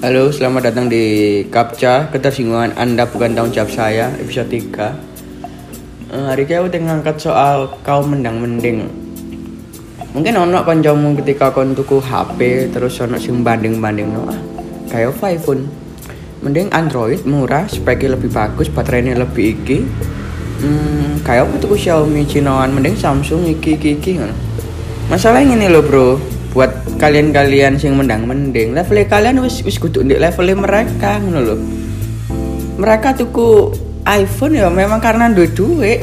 Halo, selamat datang di Kapca Ketersinggungan Anda bukan tanggung jawab saya Episode 3 Eh, Hari ini aku ngangkat soal kau mendang mending Mungkin ono kancamu ketika kau tuku HP Terus ono sing banding-banding no. Ah, Kayak iPhone? Mending Android murah, speknya lebih bagus, baterainya lebih iki. Hmm, Kayak aku tuku Xiaomi Cinoan? Mending Samsung iki iki iki. Masalahnya ini loh bro buat kalian-kalian sing mendang mending level kalian wis wis kudu ndek level mereka ngono lho. Mereka tuku iPhone ya memang karena duit duit.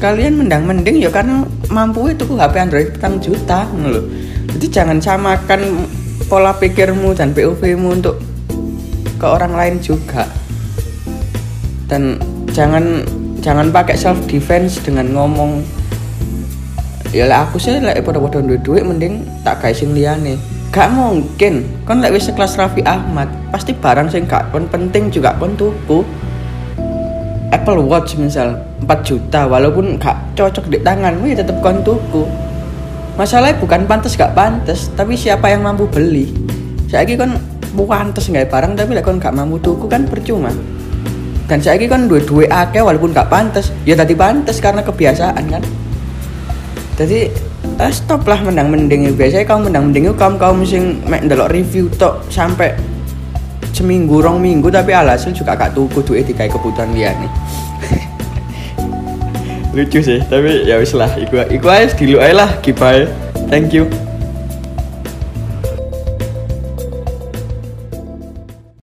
Kalian mendang mending ya karena mampu itu HP Android petang juta ngono lho. Jadi jangan samakan pola pikirmu dan POV-mu untuk ke orang lain juga. Dan jangan jangan pakai self defense dengan ngomong ya lah aku sih lek pada-pada duit duit mending tak kayak liane gak mungkin. Kan lek wis sekelas Raffi Ahmad pasti barang sing gak kon penting juga kon tuku. Apple Watch misal 4 juta walaupun gak cocok di tanganmu ya tetep kon tuku. Masalahnya bukan pantas gak pantas tapi siapa yang mampu beli? Saya kon pantas nggak barang tapi lek kon gak mampu tuku kan percuma. Dan saya kan duit-duit akeh walaupun gak pantas ya tadi pantas karena kebiasaan kan jadi eh, stop lah mendang mending. Biasanya kamu mendang mending kamu kamu sing mek ndelok review tok sampai seminggu rong minggu tapi alhasil juga gak tuku duit kayak kebutuhan dia nih. Lucu sih tapi ya wis lah. Iku iku aja dulu aja lah goodbye thank you